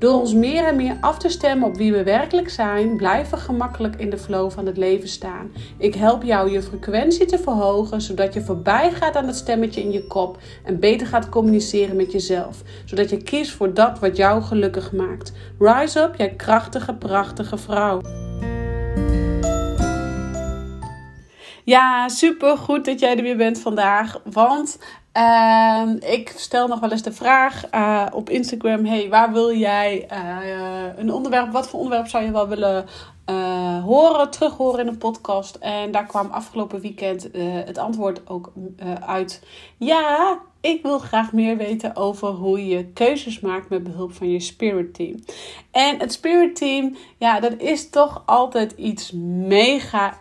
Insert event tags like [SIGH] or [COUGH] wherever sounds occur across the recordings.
Door ons meer en meer af te stemmen op wie we werkelijk zijn, blijven we gemakkelijk in de flow van het leven staan. Ik help jou je frequentie te verhogen, zodat je voorbij gaat aan het stemmetje in je kop en beter gaat communiceren met jezelf, zodat je kiest voor dat wat jou gelukkig maakt. Rise up, jij krachtige, prachtige vrouw. Ja, super goed dat jij er weer bent vandaag. Want uh, ik stel nog wel eens de vraag uh, op Instagram: hey, waar wil jij uh, een onderwerp? Wat voor onderwerp zou je wel willen uh, horen, terug horen in een podcast? En daar kwam afgelopen weekend het antwoord ook uit: ja, ik wil graag meer weten over hoe je keuzes maakt met behulp van je spirit team. En het spirit team, ja, dat is toch altijd iets mega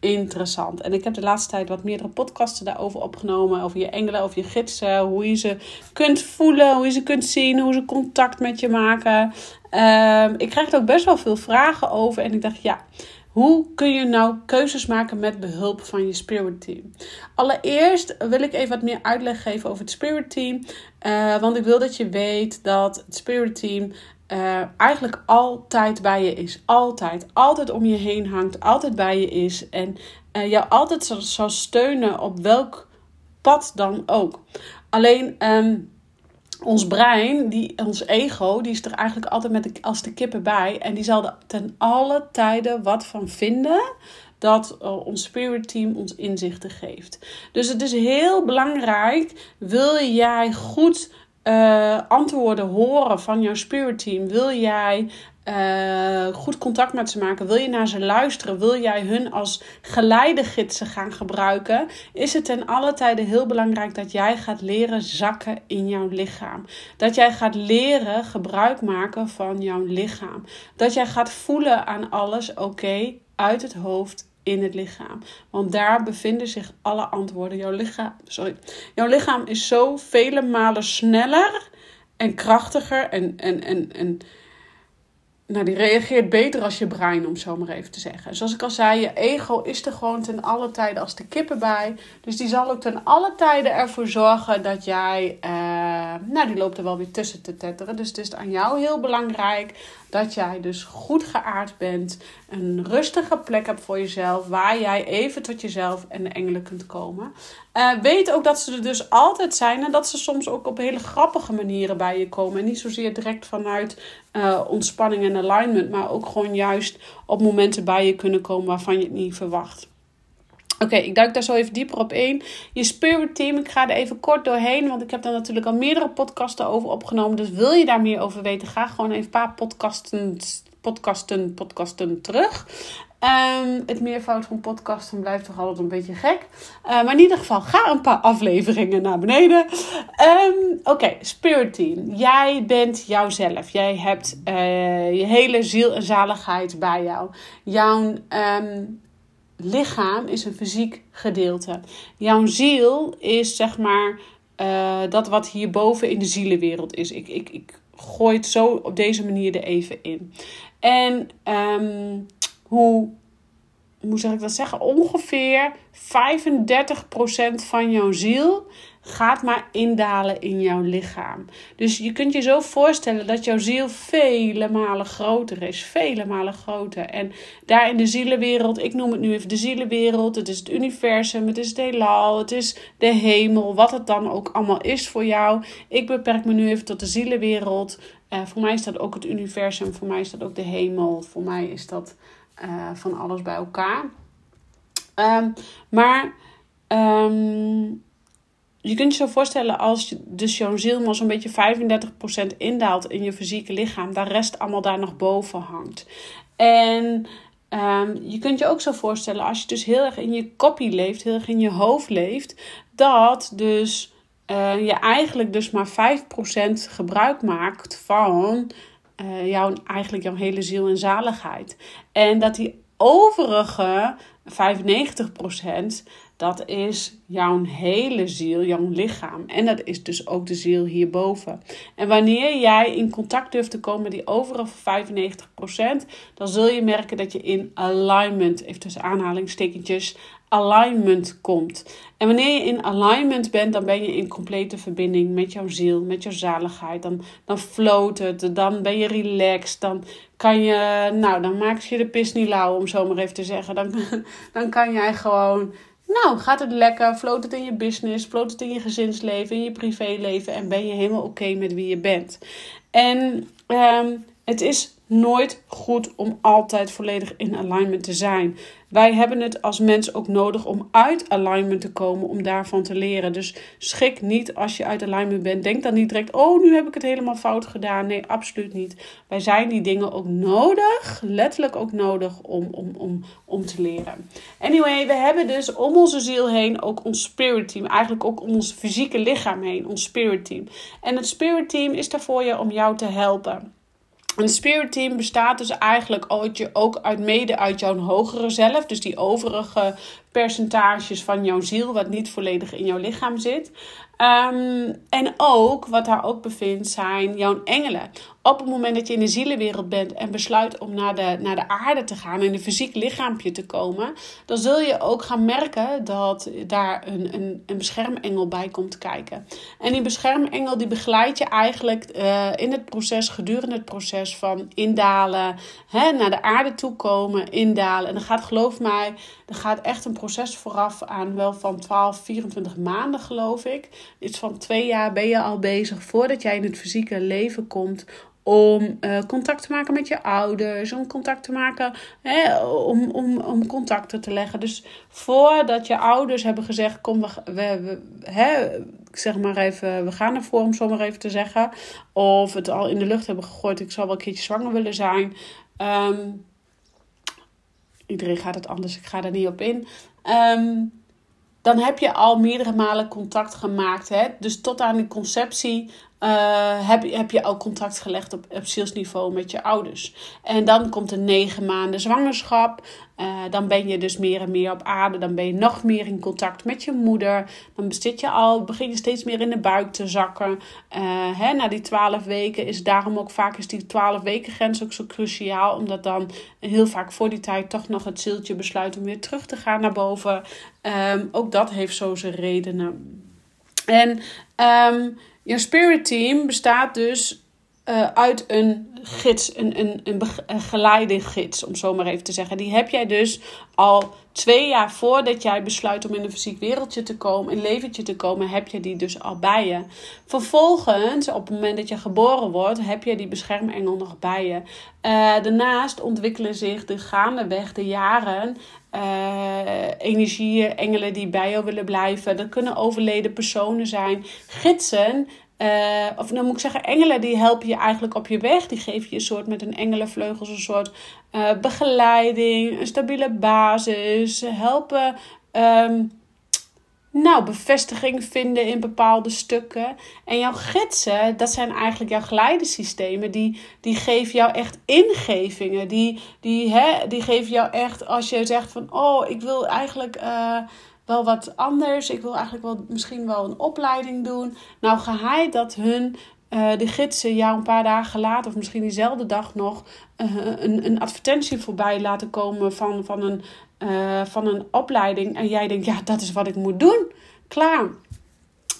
interessant. En ik heb de laatste tijd wat meerdere podcasten daarover opgenomen. Over je engelen, over je gidsen. Hoe je ze kunt voelen, hoe je ze kunt zien, hoe ze contact met je maken. Um, ik krijg er ook best wel veel vragen over. En ik dacht, ja, hoe kun je nou keuzes maken met behulp van je spirit team? Allereerst wil ik even wat meer uitleg geven over het spirit team. Uh, want ik wil dat je weet dat het spirit team uh, eigenlijk altijd bij je is. Altijd. Altijd om je heen hangt. Altijd bij je is. En uh, jou altijd zal, steunen op welk pad dan ook. Alleen um, ons brein, die, ons ego, die is er eigenlijk altijd met als de kippen bij. En die zal er ten alle tijden wat van vinden dat uh, ons spirit team ons inzichten geeft. Dus het is heel belangrijk, wil jij goed uh, antwoorden horen van jouw spirit team? Wil jij uh, goed contact met ze maken? Wil je naar ze luisteren? Wil jij hun als geleidegidsen gaan gebruiken? Is het ten alle tijden heel belangrijk dat jij gaat leren zakken in jouw lichaam. Dat jij gaat leren gebruik maken van jouw lichaam. Dat jij gaat voelen aan alles oké uit het hoofd in het lichaam. Want daar bevinden zich alle antwoorden. Jouw lichaam, sorry, jouw lichaam is zo vele malen sneller en krachtiger en, en, en, en nou, die reageert beter als je brein, om zo maar even te zeggen. Zoals ik al zei, je ego is er gewoon ten alle tijden als de kippen bij. Dus die zal ook ten alle tijden ervoor zorgen dat jij... Uh, nou, die loopt er wel weer tussen te tetteren. Dus het is aan jou heel belangrijk dat jij dus goed geaard bent. Een rustige plek hebt voor jezelf. Waar jij even tot jezelf en de engelen kunt komen. Uh, weet ook dat ze er dus altijd zijn. En dat ze soms ook op hele grappige manieren bij je komen. En niet zozeer direct vanuit uh, ontspanning en alignment. Maar ook gewoon juist op momenten bij je kunnen komen waarvan je het niet verwacht. Oké, ik duik daar zo even dieper op in. Je spirit team, ik ga er even kort doorheen, want ik heb daar natuurlijk al meerdere podcasten over opgenomen. Dus wil je daar meer over weten, ga gewoon even een paar podcasten, podcasten, podcasten terug. Um, het meervoud van podcasten blijft toch altijd een beetje gek. Uh, maar in ieder geval, ga een paar afleveringen naar beneden. Um, Oké, Spirit Team. Jij bent jouzelf. Jij hebt uh, je hele ziel en zaligheid bij jou. Jouw lichaam is een fysiek gedeelte. Jouw ziel is zeg maar uh, dat wat hierboven in de zielenwereld is. Ik, ik, ik gooi het zo op deze manier er even in. En um, hoe, hoe ik dat zeggen? Ongeveer 35% van jouw ziel gaat maar indalen in jouw lichaam. Dus je kunt je zo voorstellen dat jouw ziel vele malen groter is. Vele malen groter. En daar in de zielenwereld, ik noem het nu even de zielenwereld. Het is het universum, het is het heelal, het is de hemel. Wat het dan ook allemaal is voor jou. Ik beperk me nu even tot de zielenwereld. Uh, voor mij is dat ook het universum. Voor mij is dat ook de hemel. Voor mij is dat uh, van alles bij elkaar. Um, maar... Um, je kunt je zo voorstellen als je, dus jouw ziel maar zo'n beetje 35% indaalt in je fysieke lichaam, de rest allemaal daar nog boven hangt. En um, je kunt je ook zo voorstellen als je dus heel erg in je kopie leeft, heel erg in je hoofd leeft, dat dus uh, je eigenlijk dus maar 5% gebruik maakt van uh, jouw, eigenlijk jouw hele ziel en zaligheid. En dat die overige 95%, dat is jouw hele ziel, jouw lichaam. En dat is dus ook de ziel hierboven. En wanneer jij in contact durft te komen met die overige 95%, dan zul je merken dat je in alignment, even tussen aanhalingstekentjes, alignment komt. En wanneer je in alignment bent, dan ben je in complete verbinding met jouw ziel, met jouw zaligheid. Dan, dan float het, dan ben je relaxed, dan kan je, nou, dan maak je de pis niet lauw, om zo maar even te zeggen. Dan, [LAUGHS] dan kan jij gewoon, nou, gaat het lekker, float het in je business, float het in je gezinsleven, in je privéleven? En ben je helemaal oké met wie je bent. En um, het is nooit goed om altijd volledig in alignment te zijn. Wij hebben het als mens ook nodig om uit alignment te komen, om daarvan te leren. Dus schik niet als je uit alignment bent. Denk dan niet direct, oh, nu heb ik het helemaal fout gedaan. Nee, absoluut niet. Wij zijn die dingen ook nodig, letterlijk ook nodig, om, om, om, om te leren. Anyway, we hebben dus om onze ziel heen ook ons spirit team. Eigenlijk ook om ons fysieke lichaam heen, ons spirit team. En het spirit team is daar voor je om jou te helpen. Een spirit team bestaat dus eigenlijk ook uit mede uit jouw hogere zelf. Dus die overige percentages van jouw ziel, wat niet volledig in jouw lichaam zit. Ehm, en ook, wat daar ook bevindt, zijn jouw engelen. Op het moment dat je in de zielenwereld bent en besluit om naar de, naar de aarde te gaan, in een fysiek lichaampje te komen, dan zul je ook gaan merken dat daar een, een, een beschermengel bij komt kijken. En die beschermengel die begeleidt je eigenlijk uh, in het proces, gedurende het proces van indalen, hè, naar de aarde toe komen, indalen. En dan gaat, geloof mij, er gaat echt een proces vooraf aan, wel van 12, 24 maanden, geloof ik. Iets van twee jaar ben je al bezig voordat jij in het fysieke leven komt om uh, contact te maken met je ouders, om contact te maken, hè, om, om, om contacten te leggen. Dus voordat je ouders hebben gezegd, kom, we, we, hè, zeg maar even, we gaan ervoor om zo maar even te zeggen, of het al in de lucht hebben gegooid, ik zou wel een keertje zwanger willen zijn. Um, iedereen gaat het anders, ik ga er niet op in. Um, dan heb je al meerdere malen contact gemaakt. Hè? Dus tot aan die conceptie uh, heb, heb je ook contact gelegd op, op zielsniveau met je ouders. En dan komt een negen maanden zwangerschap. Uh, dan ben je dus meer en meer op aarde. Dan ben je nog meer in contact met je moeder. Dan zit je al, begin je steeds meer in de buik te zakken. Uh, hè, na die twaalf weken is daarom ook vaak is die twaalf weken grens ook zo cruciaal. Omdat dan heel vaak voor die tijd toch nog het zieltje besluit om weer terug te gaan naar boven. Um, ook dat heeft zo zijn redenen. En um, je spirit team bestaat dus uh, uit een gids, een, een, een, een om zo maar even te zeggen. Die heb jij dus al twee jaar voordat jij besluit om in een fysiek wereldje te komen, een leventje te komen, heb je die dus al bij je. Vervolgens, op het moment dat je geboren wordt, heb je die beschermengel nog bij je. Uh, daarnaast ontwikkelen zich de gaandeweg de jaren uh, energieën, engelen die bij jou willen blijven. Dat kunnen overleden personen zijn, gidsen. Uh, of dan nou moet ik zeggen, engelen die helpen je eigenlijk op je weg. Die geven je een soort met een engelenvleugels een soort uh, begeleiding, een stabiele basis. Helpen um, nou, bevestiging vinden in bepaalde stukken. En jouw gidsen, dat zijn eigenlijk jouw geleidesystemen. Die, die geven jou echt ingevingen. Die, die, hè, die geven jou echt, als je zegt van... Oh, ik wil eigenlijk uh, wel wat anders. Ik wil eigenlijk wel misschien wel een opleiding doen. Nou, geheid dat hun... Uh, de gidsen jou een paar dagen later, of misschien diezelfde dag nog, uh, een, een advertentie voorbij laten komen van, van een uh, van een opleiding en jij denkt, ja, dat is wat ik moet doen. Klaar.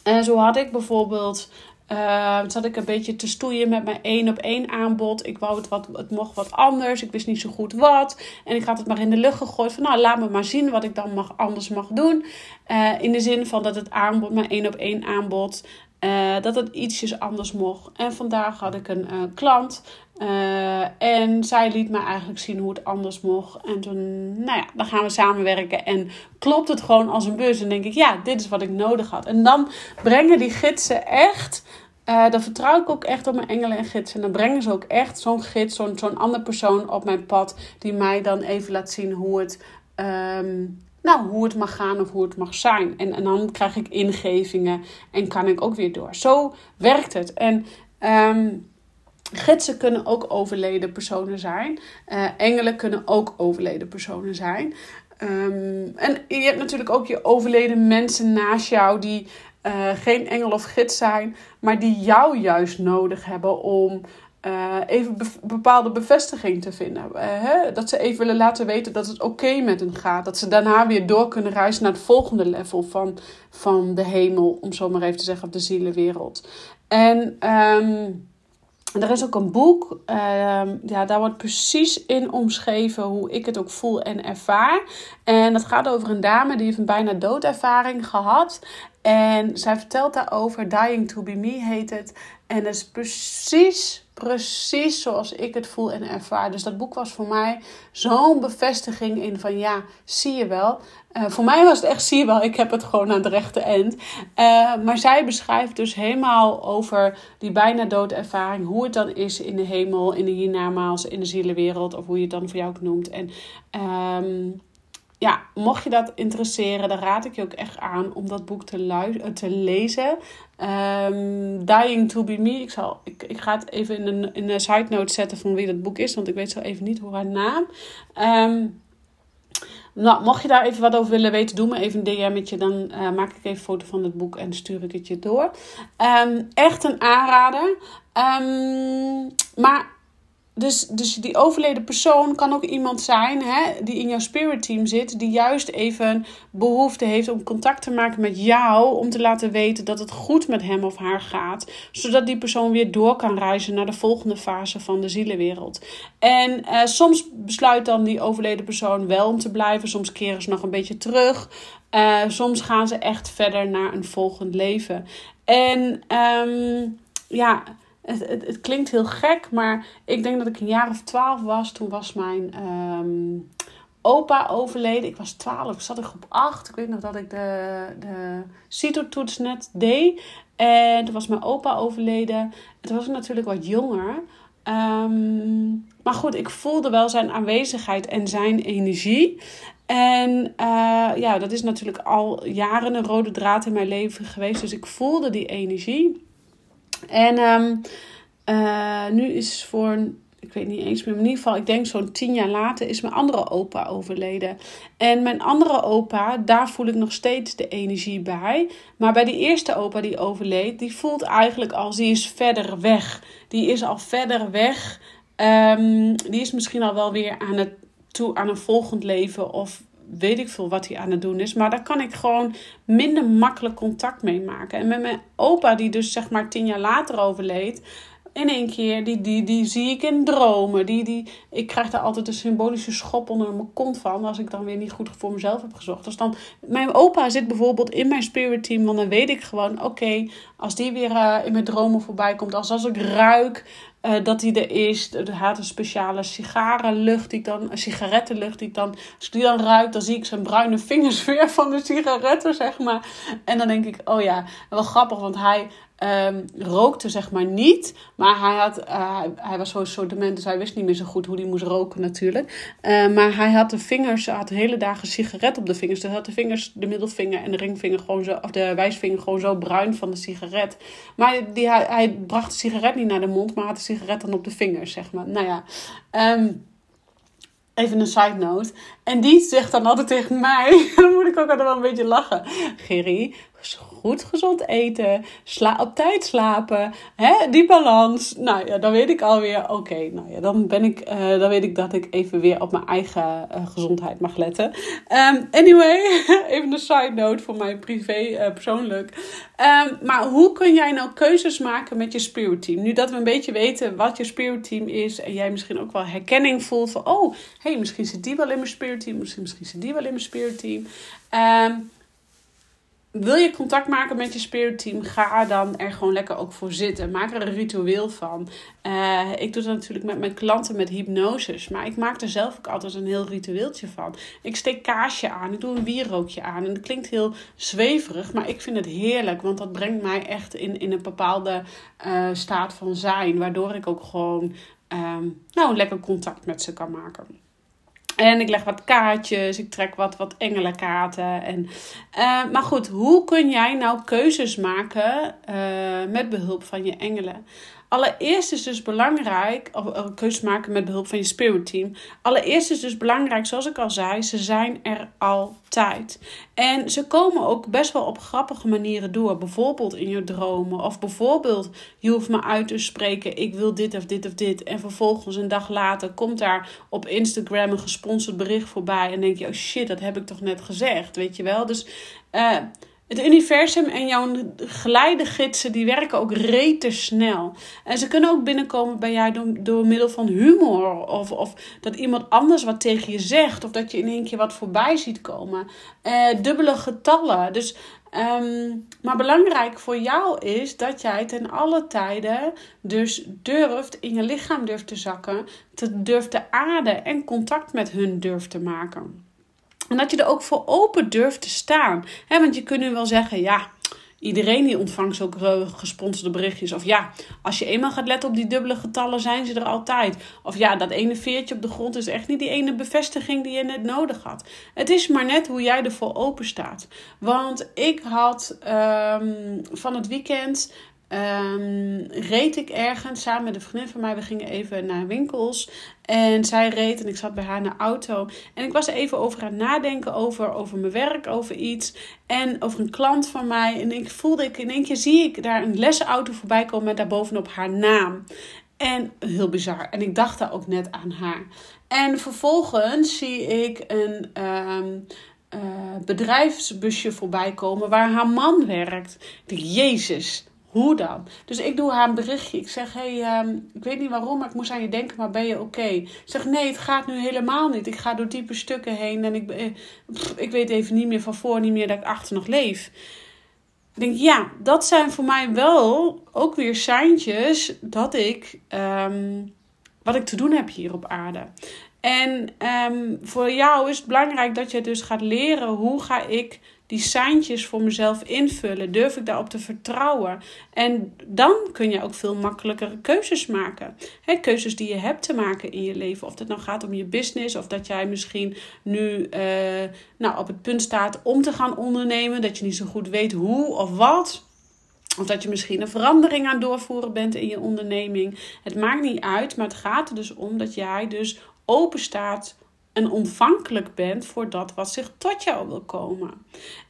En zo had ik bijvoorbeeld, uh, zat ik een beetje te stoeien met mijn één op één aanbod. Ik wou het wat, het mocht wat anders. Ik wist niet zo goed wat. En ik had het maar in de lucht gegooid van, nou, laat me maar zien wat ik dan mag, anders mag doen. Uh, in de zin van dat het aanbod, mijn één op één aanbod, uh, dat het ietsjes anders mocht. En vandaag had ik een uh, klant. Uh, en zij liet me eigenlijk zien hoe het anders mocht. En toen, nou ja, dan gaan we samenwerken. En klopt het gewoon als een bus. En denk ik, ja, dit is wat ik nodig had. En dan brengen die gidsen echt. dan vertrouw ik ook echt op mijn engelen en gidsen. En dan brengen ze ook echt zo'n gids, zo'n zo'n andere persoon op mijn pad. Die mij dan even laat zien hoe het. Um, nou, hoe het mag gaan of hoe het mag zijn. En, en dan krijg ik ingevingen en kan ik ook weer door. Zo werkt het. En um, gidsen kunnen ook overleden personen zijn. Uh, engelen kunnen ook overleden personen zijn. Um, en je hebt natuurlijk ook je overleden mensen naast jou die uh, geen engel of gids zijn, maar die jou juist nodig hebben om uh, even be bepaalde bevestiging te vinden. Uh, hè? Dat ze even willen laten weten dat het oké met hen gaat. Dat ze daarna weer door kunnen reizen naar het volgende level van, van de hemel, om zo maar even te zeggen, of de zielenwereld. En um, er is ook een boek, uh, ja, daar wordt precies in omschreven hoe ik het ook voel en ervaar. En dat gaat over een dame die heeft een bijna doodervaring gehad. En zij vertelt daarover, Dying to be Me heet het. En dat is precies, precies zoals ik het voel en ervaar. Dus dat boek was voor mij zo'n bevestiging in van ja, zie je wel. Uh, voor mij was het echt, zie je wel, ik heb het gewoon aan het rechte eind. Uh, maar zij beschrijft dus helemaal over die bijna doodervaring. Hoe het dan is in de hemel, in de hiernamaals, in de zielenwereld. Of hoe je het dan voor jou ook noemt. En... Um, ja, mocht je dat interesseren, dan raad ik je ook echt aan om dat boek te, eh, te lezen. Um, Dying to be me. Ik, zal, ik, ik ga het even in een, in een side note zetten van wie dat boek is, want ik weet zo even niet hoe haar naam. Um, nou, mocht je daar even wat over willen weten, doe me even een DM'tje. Dan uh, maak ik even een foto van het boek en stuur ik het je door. Um, echt een aanrader. maar dus, dus die overleden persoon kan ook iemand zijn hè, die in jouw spirit team zit, die juist even behoefte heeft om contact te maken met jou, om te laten weten dat het goed met hem of haar gaat, zodat die persoon weer door kan reizen naar de volgende fase van de zielenwereld. En eh, soms besluit dan die overleden persoon wel om te blijven, soms keren ze nog een beetje terug, uh, soms gaan ze echt verder naar een volgend leven. En um, ja het, het, klinkt heel gek, maar ik denk dat ik een jaar of twaalf was. Toen was mijn um, opa overleden. Ik was twaalf, ik zat in groep acht. Ik weet nog dat ik de, de CITO-toets net deed. En toen was mijn opa overleden. toen was ik natuurlijk wat jonger. Um, maar goed, ik voelde wel zijn aanwezigheid en zijn energie. En uh, ja, dat is natuurlijk al jaren een rode draad in mijn leven geweest. Dus ik voelde die energie. En um, uh, nu is voor, ik weet niet eens meer, in ieder geval, ik denk zo'n tien jaar later is mijn andere opa overleden. En mijn andere opa, daar voel ik nog steeds de energie bij. Maar bij die eerste opa die overleed, die voelt eigenlijk als die is verder weg. Die is al verder weg. Um, die is misschien al wel weer aan het toe aan een volgend leven of weet ik veel wat hij aan het doen is. Maar daar kan ik gewoon minder makkelijk contact mee maken. En met mijn opa, die dus zeg maar tien jaar later overleed. In één keer, die, die, die zie ik in dromen. Die, die, ik krijg daar altijd een symbolische schop onder mijn kont van. Als ik dan weer niet goed voor mezelf heb gezocht. Dus dan, mijn opa zit bijvoorbeeld in mijn spirit team. Want dan weet ik gewoon, oké, als die weer uh, in mijn dromen voorbij komt. Als, als ik ruik uh, dat die er is. Er had een speciale sigarenlucht die ik dan, sigarettenlucht die ik dan, als ik die dan ruik, dan zie ik zijn bruine vingers [LAUGHS] weer van de sigaretten, zeg maar. En dan denk ik, oh ja, wel grappig, want hij um, rookte zeg maar niet. Maar hij, had, uh, hij was zo dement, dus hij wist niet meer zo goed hoe hij moest roken natuurlijk. Uh, maar hij had de vingers, had de hele dagen sigaret op de vingers. Dus hij had de vingers, de middelvinger en de ringvinger gewoon zo, of de wijsvinger gewoon zo bruin van de sigaret. Maar die, hij, hij bracht de sigaret niet naar de mond, maar had de sigaret dan op de vingers, zeg maar. Nou ja, um, Even een side note. En die zegt dan altijd tegen mij. [LAUGHS] dan moet ik ook altijd wel een beetje lachen. Gerry, goed gezond eten, sla op tijd slapen, hè, die balans. Nou ja, dan weet ik alweer, oké, nou ja, dan ben ik, uh, dan weet ik dat ik even weer op mijn eigen uh, gezondheid mag letten. Um, anyway, [LAUGHS] even een side note voor mij privé, uh, persoonlijk. Um, maar hoe kun jij nou keuzes maken met je spirit team? Nu dat we een beetje weten wat je spirit team is en jij misschien ook wel herkenning voelt van, oh, hey, misschien zit die wel in mijn spirit misschien, zit die wel in mijn spirit team. Um, wil je contact maken met je spirit team, ga dan er gewoon lekker ook voor zitten. Maak er een ritueel van. Uh, ik doe dat natuurlijk met mijn klanten met hypnoses. Maar ik maak er zelf ook altijd een heel ritueeltje van. Ik steek kaasje aan, ik doe een wierookje aan. En dat klinkt heel zweverig, maar ik vind het heerlijk. Want dat brengt mij echt in, in een bepaalde uh, staat van zijn. Waardoor ik ook gewoon um, nou, lekker contact met ze kan maken. En ik leg wat kaartjes, ik trek wat, wat engelenkaarten. En, uh, maar goed, hoe kun jij nou keuzes maken uh, met behulp van je engelen? Allereerst is dus belangrijk, of keuzes maken met behulp van je spirit team. Allereerst is dus belangrijk, zoals ik al zei, ze zijn er altijd. En ze komen ook best wel op grappige manieren door. Bijvoorbeeld in je dromen. Of bijvoorbeeld, je hoeft me uit te spreken, ik wil dit of dit of dit. En vervolgens een dag later komt daar op Instagram een gesponsord bericht voorbij. En denk je, oh shit, dat heb ik toch net gezegd, weet je wel. Dus... Uh, het universum en jouw geleidegidsen die werken ook snel. En ze kunnen ook binnenkomen bij jou door, middel van humor. Of, of dat iemand anders wat tegen je zegt. Of dat je in één keer wat voorbij ziet komen. Eh, dubbele getallen. Dus, um, maar belangrijk voor jou is dat jij ten alle tijden dus durft in je lichaam durft te zakken. Te durft te aarden en contact met hun durft te maken. En dat je er ook voor open durft te staan. He, want je kunt nu wel zeggen, ja, iedereen die ontvangt zulke gesponsorde berichtjes. Of ja, als je eenmaal gaat letten op die dubbele getallen, zijn ze er altijd. Of ja, dat ene veertje op de grond is echt niet die ene bevestiging die je net nodig had. Het is maar net hoe jij ervoor open staat. Want ik had um, van het weekend um, reed ik ergens samen met een vriendin van mij. We gingen even naar winkels. En zij reed en ik zat bij haar in de auto. En ik was even over aan nadenken over, over mijn werk, over iets. En over een klant van mij. En ik voelde, ik, in één keer zie ik daar een lesauto voorbij komen met daarbovenop haar naam. En heel bizar. En ik dacht daar ook net aan haar. En vervolgens zie ik een... Um, uh, bedrijfsbusje voorbij komen waar haar man werkt. Jezus, hoe dan? Dus ik doe haar een berichtje. Ik zeg, hey, ehm, ik weet niet waarom, maar ik moest aan je denken, maar ben je oké? Zeg, nee, het gaat nu helemaal niet. Ik ga door diepe stukken heen en ik, eh, ik weet even niet meer van voor, niet meer dat ik achter nog leef. Ik denk, ja, dat zijn voor mij wel ook weer seintjes dat ik, um, wat ik te doen heb hier op aarde. En um, voor jou is het belangrijk dat je dus gaat leren hoe ga ik die seintjes voor mezelf invullen? Durf ik daarop te vertrouwen? En dan kun je ook veel makkelijker keuzes maken. He, keuzes die je hebt te maken in je leven. Of het nou gaat om je business, of dat jij misschien nu uh, nou, op het punt staat om te gaan ondernemen, dat je niet zo goed weet hoe of wat. Of dat je misschien een verandering aan doorvoeren bent in je onderneming. Het maakt niet uit, maar het gaat er dus om dat jij dus open staat en ontvankelijk bent voor dat wat zich tot jou wil komen.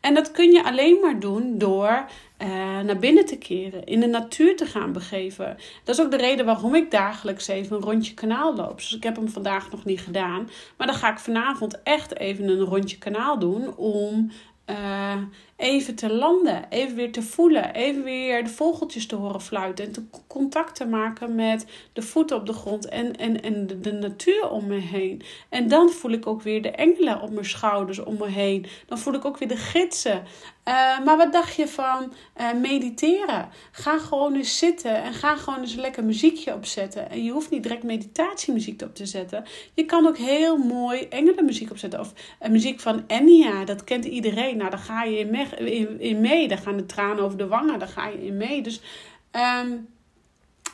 En dat kun je alleen maar doen door uh, naar binnen te keren, in de natuur te gaan begeven. Dat is ook de reden waarom ik dagelijks even een rondje kanaal loop. Dus ik heb hem vandaag nog niet gedaan, maar dan ga ik vanavond echt even een rondje kanaal doen om uh, even te landen, even weer te voelen, even weer de vogeltjes te horen fluiten en te contact te maken met de voeten op de grond en, en, en de, natuur om me heen. En dan voel ik ook weer de engelen op mijn schouders om me heen. Dan voel ik ook weer de gidsen. Uh, maar wat dacht je van uh, mediteren? Ga gewoon eens zitten en ga gewoon eens een lekker muziekje opzetten. En je hoeft niet direct meditatiemuziek op te zetten. Je kan ook heel mooi engelenmuziek opzetten. Of uh, muziek van Enya, dat kent iedereen. Nou, daar ga je in, in, mee. Daar gaan de tranen over de wangen, daar ga je in mee. Dus um,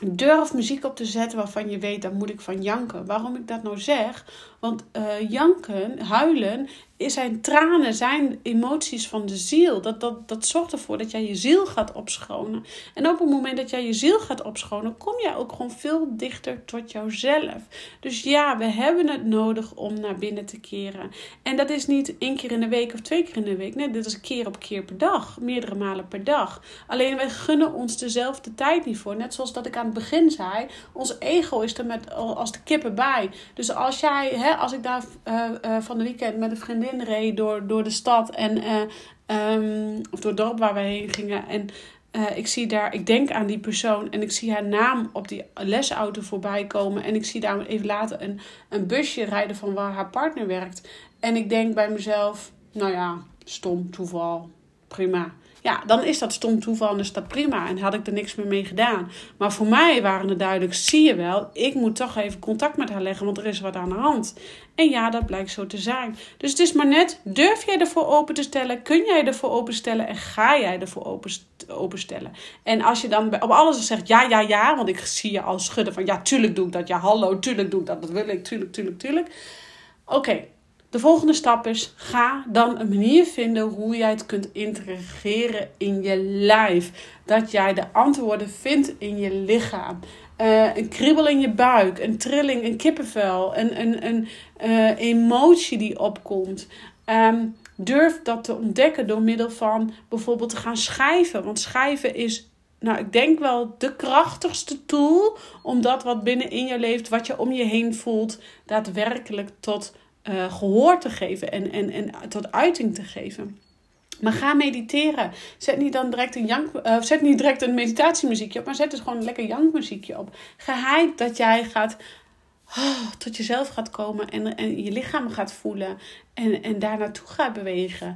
durf muziek op te zetten waarvan je weet, daar moet ik van janken. Waarom ik dat nou zeg? Want uh, janken, huilen, zijn tranen, zijn emoties van de ziel. Dat, dat, dat zorgt ervoor dat jij je ziel gaat opschonen. En op het moment dat jij je ziel gaat opschonen, kom jij ook gewoon veel dichter tot jouzelf. Dus ja, we hebben het nodig om naar binnen te keren. En dat is niet één keer in de week of twee keer in de week. Nee, dit is keer op keer per dag. Meerdere malen per dag. Alleen wij gunnen ons dezelfde tijd niet voor. Net zoals dat ik aan begin zei. Ons ego is er met, als de kippen bij. Dus als jij, hè, als ik daar uh, uh, van de weekend met een vriendin reed door, door de stad en, uh, um, of door het dorp waar we heen gingen. En ik zie daar, ik denk aan die persoon en ik zie haar naam op die lesauto voorbij komen. En ik zie daar even later een, een busje rijden van waar haar partner werkt. En ik denk bij mezelf, nou ja, stom toeval, prima ja, dan is dat stom toeval en is dat prima. En had ik er niks meer mee gedaan. Maar voor mij waren het duidelijk, zie je wel, ik moet toch even contact met haar leggen, want er is wat aan de hand. En ja, dat blijkt zo te zijn. Dus het is maar net, durf jij ervoor open te stellen? Kun jij ervoor openstellen? En ga jij ervoor open, openstellen? En als je dan op alles zegt ja, ja, ja, want ik zie je al schudden van ja, tuurlijk doe ik dat. Ja, hallo, tuurlijk doe ik dat. Dat wil ik, tuurlijk, tuurlijk, tuurlijk Oké, de volgende stap is: ga dan een manier vinden hoe jij het kunt integreren in je lijf. Dat jij de antwoorden vindt in je lichaam. Uh, een kriebel in je buik, een trilling, een kippenvel, een, een, een uh, emotie die opkomt. Um, durf dat te ontdekken door middel van bijvoorbeeld te gaan schrijven. Want schrijven is, nou, ik denk wel de krachtigste tool om dat wat binnenin je leeft, wat je om je heen voelt, daadwerkelijk tot uh, gehoor te geven en, en, en tot uiting te geven. Maar ga mediteren. Zet niet dan direct een, jank, uh, zet niet direct een meditatiemuziekje op, maar zet dus gewoon een lekker jankmuziekje op. Geheid dat jij gaat oh, tot jezelf gaat komen en, en je lichaam gaat voelen en, en daar naartoe gaat bewegen.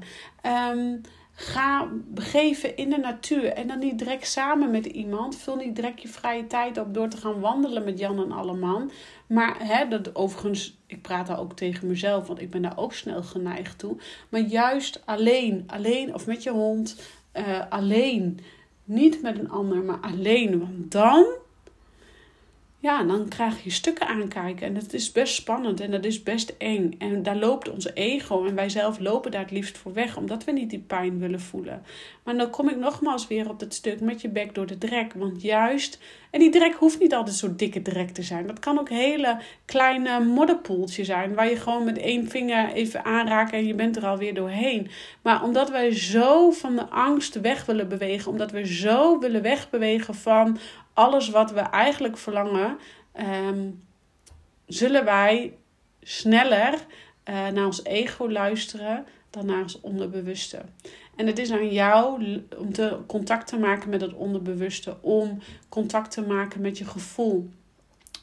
Um, Ga begeven in de natuur. En dan niet direct samen met iemand. Vul niet direct je vrije tijd op door te gaan wandelen met Jan en Alleman. Maar hè, dat, overigens, ik praat daar ook tegen mezelf, want ik ben daar ook snel geneigd toe. Maar juist alleen, alleen of met je hond, uh, alleen. Niet met een ander, maar alleen. Want dan ja, dan krijg je stukken aankijken. En dat is best spannend en dat is best eng. En daar loopt ons ego en wij zelf lopen daar het liefst voor weg, omdat we niet die pijn willen voelen. Maar dan kom ik nogmaals weer op dat stuk met je bek door de drek. Want juist, en die drek hoeft niet altijd zo dikke drek te zijn. Dat kan ook hele kleine modderpoeltje zijn, waar je gewoon met één vinger even aanraakt en je bent er alweer doorheen. Maar omdat wij zo van de angst weg willen bewegen, omdat we zo willen wegbewegen van alles wat we eigenlijk verlangen, ehm, zullen wij sneller uh, naar ons ego luisteren dan naar ons onderbewuste. En het is aan jou om te contact te maken met het onderbewuste, om contact te maken met je gevoel.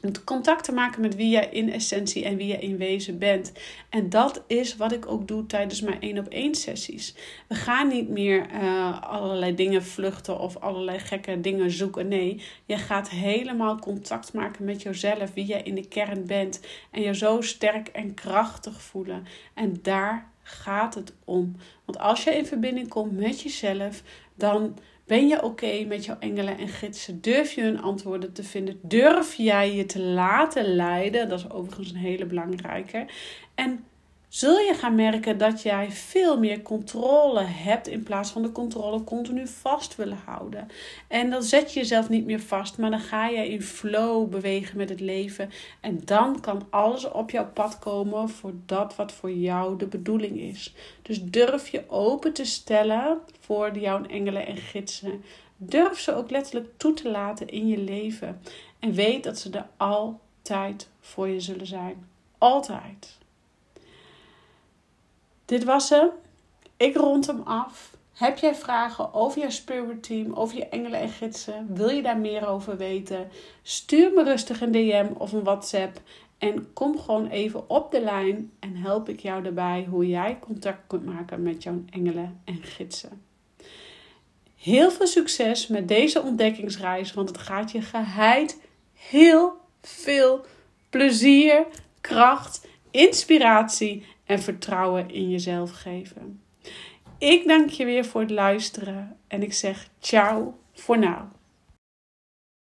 Om contact te maken met wie jij in essentie en wie je in wezen bent. En dat is wat ik ook doe tijdens mijn één op één sessies. We gaan niet meer uh, allerlei dingen vluchten of allerlei gekke dingen zoeken. Nee, je gaat helemaal contact maken met jezelf, wie jij in de kern bent. En je zo sterk en krachtig voelen. En daar gaat het om. Want als je in verbinding komt met jezelf, dan ben je oké met jouw engelen en gidsen? Durf je hun antwoorden te vinden? Durf jij je te laten leiden? Dat is overigens een hele belangrijke. En zul je gaan merken dat jij veel meer controle hebt in plaats van de controle continu vast willen houden. En dan zet je jezelf niet meer vast, maar dan ga je in flow bewegen met het leven. En dan kan alles op jouw pad komen voor dat wat voor jou de bedoeling is. Dus durf je open te stellen voor jouw engelen en gidsen. Durf ze ook letterlijk toe te laten in je leven. En weet dat ze er altijd voor je zullen zijn. Altijd. Dit was hem. Ik rond hem af. Heb jij vragen over je spirit team, over je engelen en gidsen? Wil je daar meer over weten? Stuur me rustig een DM of een WhatsApp. En kom gewoon even op de lijn en help ik jou daarbij hoe jij contact kunt maken met jouw engelen en gidsen. Heel veel succes met deze ontdekkingsreis, want het gaat je geheid heel veel plezier, kracht, inspiratie en vertrouwen in jezelf geven. Ik dank je weer voor het luisteren en ik zeg ciao voor nu.